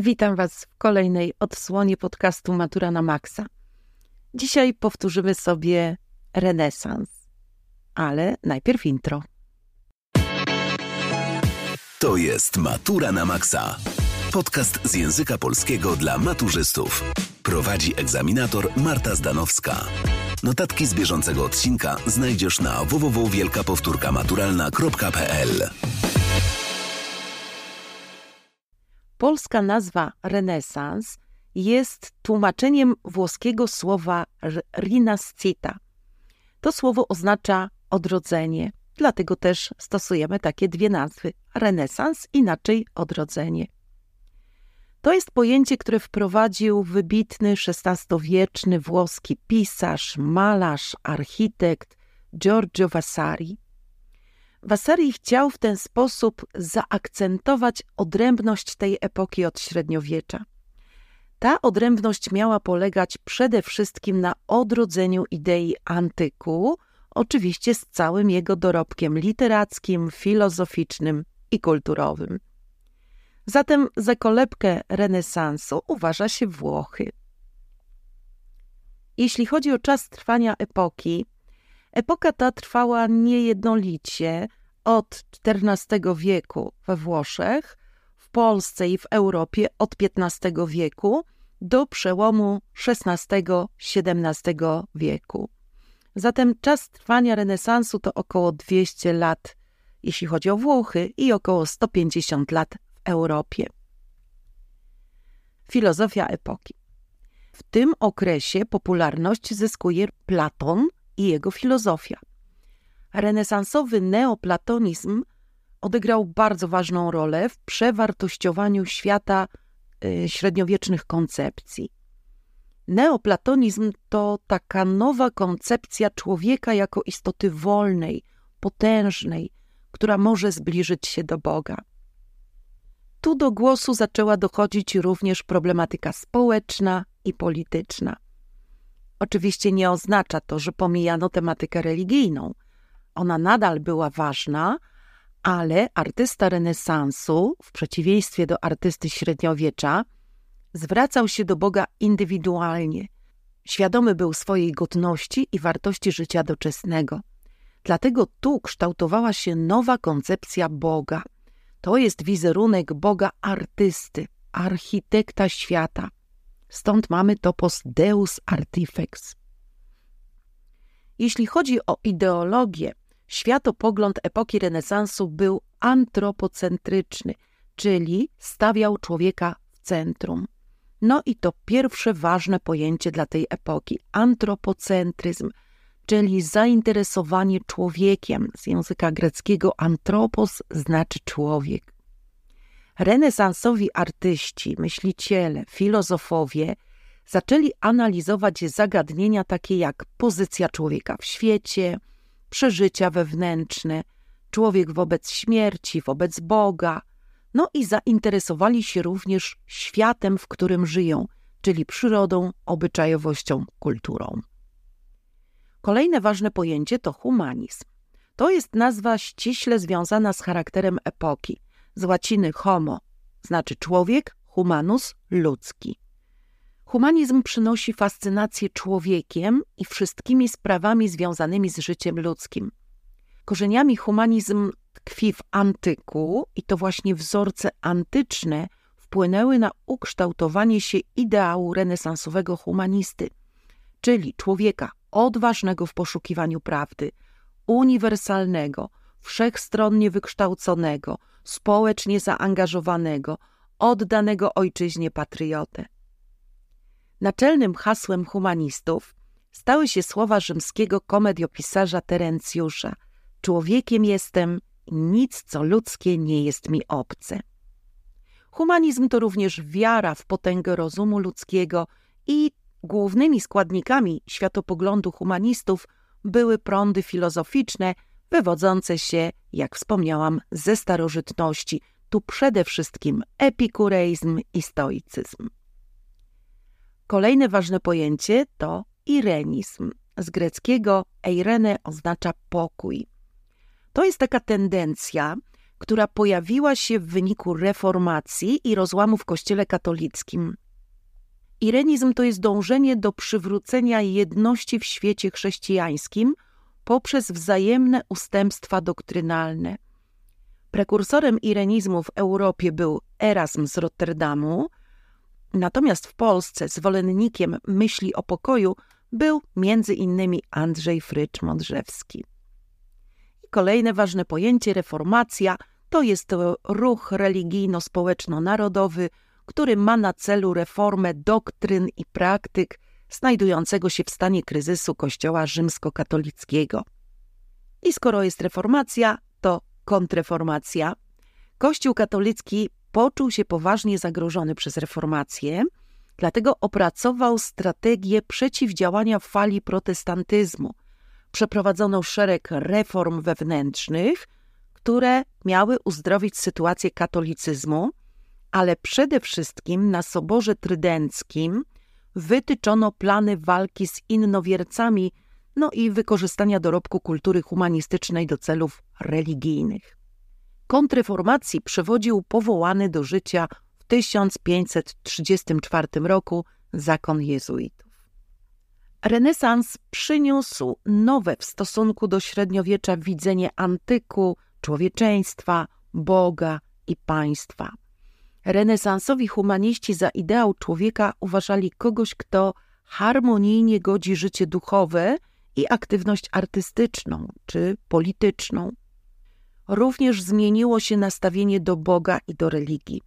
Witam Was w kolejnej odsłonie podcastu Matura na Maxa. Dzisiaj powtórzymy sobie renesans, ale najpierw intro. To jest Matura na Maxa. Podcast z języka polskiego dla maturzystów. Prowadzi egzaminator Marta Zdanowska. Notatki z bieżącego odcinka znajdziesz na www.wielkapowtórkamaturalna.pl Polska nazwa renesans jest tłumaczeniem włoskiego słowa rinascita. To słowo oznacza odrodzenie, dlatego też stosujemy takie dwie nazwy: renesans, inaczej odrodzenie. To jest pojęcie, które wprowadził wybitny XVI-wieczny włoski pisarz, malarz, architekt Giorgio Vasari. Vasari chciał w ten sposób zaakcentować odrębność tej epoki od średniowiecza. Ta odrębność miała polegać przede wszystkim na odrodzeniu idei antyku, oczywiście z całym jego dorobkiem literackim, filozoficznym i kulturowym. Zatem za kolebkę renesansu uważa się Włochy. Jeśli chodzi o czas trwania epoki, epoka ta trwała niejednolicie od XIV wieku we Włoszech, w Polsce i w Europie od XV wieku do przełomu XVI-XVII wieku. Zatem czas trwania renesansu to około 200 lat, jeśli chodzi o Włochy, i około 150 lat Europie. Filozofia epoki. W tym okresie popularność zyskuje Platon i jego filozofia. Renesansowy neoplatonizm odegrał bardzo ważną rolę w przewartościowaniu świata y, średniowiecznych koncepcji. Neoplatonizm to taka nowa koncepcja człowieka jako istoty wolnej, potężnej, która może zbliżyć się do Boga. Tu do głosu zaczęła dochodzić również problematyka społeczna i polityczna. Oczywiście nie oznacza to, że pomijano tematykę religijną. Ona nadal była ważna, ale artysta renesansu, w przeciwieństwie do artysty średniowiecza, zwracał się do Boga indywidualnie. Świadomy był swojej godności i wartości życia doczesnego. Dlatego tu kształtowała się nowa koncepcja Boga – to jest wizerunek Boga artysty, architekta świata. Stąd mamy topos Deus Artifex. Jeśli chodzi o ideologię, światopogląd epoki renesansu był antropocentryczny, czyli stawiał człowieka w centrum. No i to pierwsze ważne pojęcie dla tej epoki antropocentryzm – czyli zainteresowanie człowiekiem. Z języka greckiego antropos znaczy człowiek. Renesansowi artyści, myśliciele, filozofowie zaczęli analizować zagadnienia takie jak pozycja człowieka w świecie, przeżycia wewnętrzne, człowiek wobec śmierci, wobec Boga, no i zainteresowali się również światem, w którym żyją, czyli przyrodą, obyczajowością, kulturą. Kolejne ważne pojęcie to humanizm. To jest nazwa ściśle związana z charakterem epoki. Z łaciny homo znaczy człowiek, humanus ludzki. Humanizm przynosi fascynację człowiekiem i wszystkimi sprawami związanymi z życiem ludzkim. Korzeniami humanizm tkwi w antyku i to właśnie wzorce antyczne wpłynęły na ukształtowanie się ideału renesansowego humanisty, czyli człowieka odważnego w poszukiwaniu prawdy, uniwersalnego, wszechstronnie wykształconego, społecznie zaangażowanego, oddanego ojczyźnie patriotę. Naczelnym hasłem humanistów stały się słowa rzymskiego komediopisarza Terencjusza: Człowiekiem jestem, nic co ludzkie nie jest mi obce. Humanizm to również wiara w potęgę rozumu ludzkiego i Głównymi składnikami światopoglądu humanistów były prądy filozoficzne wywodzące się, jak wspomniałam, ze starożytności, tu przede wszystkim epikureizm i stoicyzm. Kolejne ważne pojęcie to irenizm. Z greckiego eirene oznacza pokój. To jest taka tendencja, która pojawiła się w wyniku reformacji i rozłamu w Kościele katolickim. Irenizm to jest dążenie do przywrócenia jedności w świecie chrześcijańskim poprzez wzajemne ustępstwa doktrynalne. Prekursorem irenizmu w Europie był Erasm z Rotterdamu, natomiast w Polsce zwolennikiem myśli o pokoju był między innymi Andrzej Frycz-Modrzewski. I kolejne ważne pojęcie reformacja to jest ruch religijno-społeczno-narodowy, który ma na celu reformę doktryn i praktyk znajdującego się w stanie kryzysu Kościoła rzymskokatolickiego. I skoro jest reformacja, to kontreformacja. Kościół katolicki poczuł się poważnie zagrożony przez reformację, dlatego opracował strategię przeciwdziałania fali protestantyzmu. Przeprowadzono szereg reform wewnętrznych, które miały uzdrowić sytuację katolicyzmu, ale przede wszystkim na Soborze Trydenckim wytyczono plany walki z innowiercami, no i wykorzystania dorobku kultury humanistycznej do celów religijnych. Kontreformacji przewodził powołany do życia w 1534 roku zakon jezuitów. Renesans przyniósł nowe w stosunku do średniowiecza widzenie antyku, człowieczeństwa, Boga i państwa. Renesansowi humaniści za ideał człowieka uważali kogoś, kto harmonijnie godzi życie duchowe i aktywność artystyczną czy polityczną. Również zmieniło się nastawienie do Boga i do religii.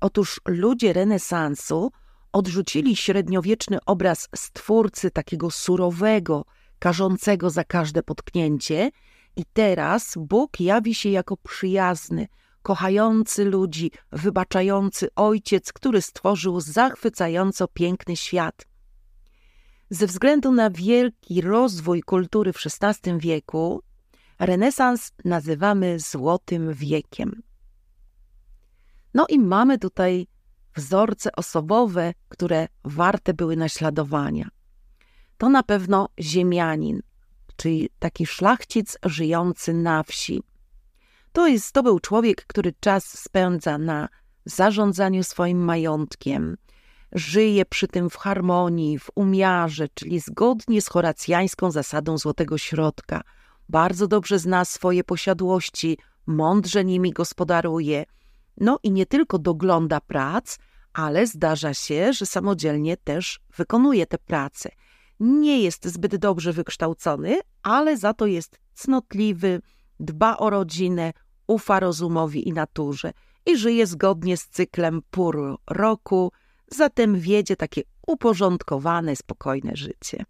Otóż ludzie renesansu odrzucili średniowieczny obraz stwórcy takiego surowego, karzącego za każde potknięcie, i teraz Bóg jawi się jako przyjazny, kochający ludzi, wybaczający ojciec, który stworzył zachwycająco piękny świat. Ze względu na wielki rozwój kultury w XVI wieku, renesans nazywamy Złotym Wiekiem. No i mamy tutaj wzorce osobowe, które warte były naśladowania. To na pewno ziemianin, czyli taki szlachcic żyjący na wsi. To, jest, to był człowiek, który czas spędza na zarządzaniu swoim majątkiem, żyje przy tym w harmonii, w umiarze, czyli zgodnie z horacjańską zasadą złotego środka. Bardzo dobrze zna swoje posiadłości, mądrze nimi gospodaruje. No i nie tylko dogląda prac, ale zdarza się, że samodzielnie też wykonuje te prace. Nie jest zbyt dobrze wykształcony, ale za to jest cnotliwy, dba o rodzinę, ufa rozumowi i naturze i żyje zgodnie z cyklem pór roku, zatem wiedzie takie uporządkowane, spokojne życie.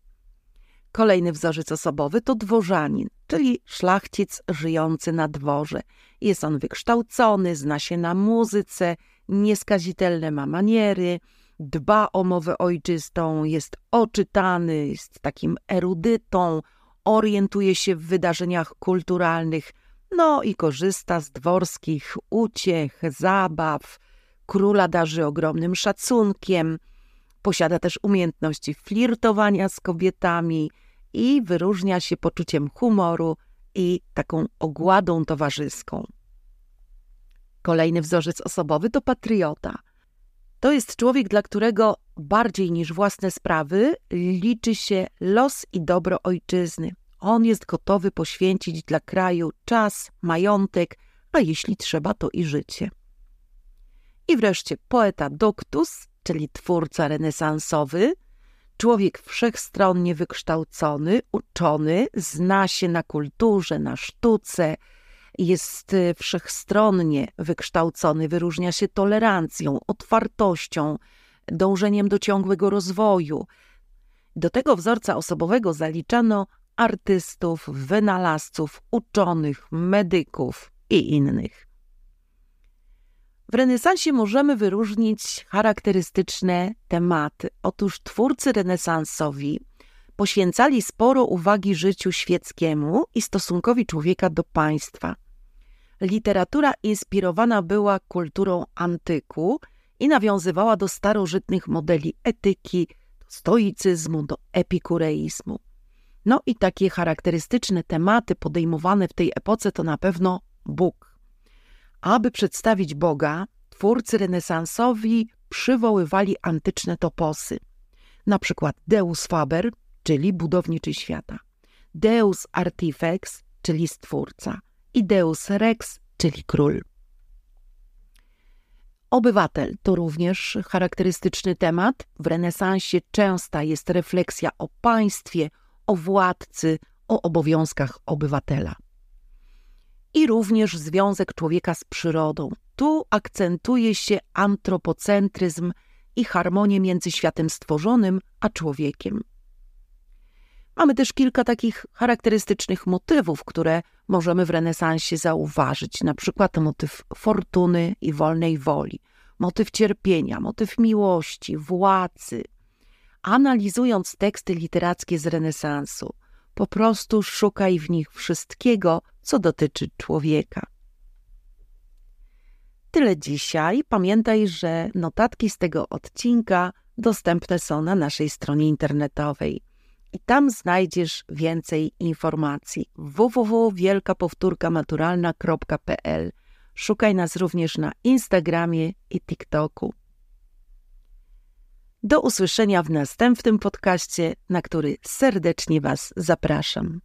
Kolejny wzorzec osobowy to dworzanin, czyli szlachcic żyjący na dworze. Jest on wykształcony, zna się na muzyce, nieskazitelne ma maniery, dba o mowę ojczystą, jest oczytany, jest takim erudytą, orientuje się w wydarzeniach kulturalnych, no i korzysta z dworskich uciech, zabaw. Króla darzy ogromnym szacunkiem, posiada też umiejętności flirtowania z kobietami i wyróżnia się poczuciem humoru i taką ogładą towarzyską. Kolejny wzorzec osobowy to patriota. To jest człowiek, dla którego bardziej niż własne sprawy liczy się los i dobro ojczyzny. On jest gotowy poświęcić dla kraju czas, majątek, a jeśli trzeba, to i życie. I wreszcie poeta doctus, czyli twórca renesansowy, człowiek wszechstronnie wykształcony, uczony, zna się na kulturze, na sztuce, jest y, wszechstronnie wykształcony, wyróżnia się tolerancją, otwartością, dążeniem do ciągłego rozwoju. Do tego wzorca osobowego zaliczano artystów, wynalazców, uczonych, medyków i innych. W renesansie możemy wyróżnić charakterystyczne tematy. Otóż twórcy renesansowi poświęcali sporo uwagi życiu świeckiemu i stosunkowi człowieka do państwa. Literatura inspirowana była kulturą antyku i nawiązywała do starożytnych modeli etyki, do stoicyzmu, do epikureizmu. No i takie charakterystyczne tematy podejmowane w tej epoce to na pewno Bóg. Aby przedstawić Boga, twórcy renesansowi przywoływali antyczne toposy, na przykład Deus Faber, czyli budowniczy świata, Deus Artifex, czyli stwórca i Deus Rex, czyli król. Obywatel to również charakterystyczny temat. W renesansie częsta jest refleksja o państwie, o władcy, o obowiązkach obywatela. I również związek człowieka z przyrodą. Tu akcentuje się antropocentryzm i harmonię między światem stworzonym a człowiekiem. Mamy też kilka takich charakterystycznych motywów, które możemy w renesansie zauważyć, na przykład motyw fortuny i wolnej woli, motyw cierpienia, motyw miłości, władzy. Analizując teksty literackie z renesansu, po prostu szukaj w nich wszystkiego, co dotyczy człowieka. Tyle dzisiaj. Pamiętaj, że notatki z tego odcinka dostępne są na naszej stronie internetowej i tam znajdziesz więcej informacji. www.wielkapowtórkamaturalna.pl Szukaj nas również na Instagramie i TikToku. Do usłyszenia w następnym podcaście, na który serdecznie Was zapraszam.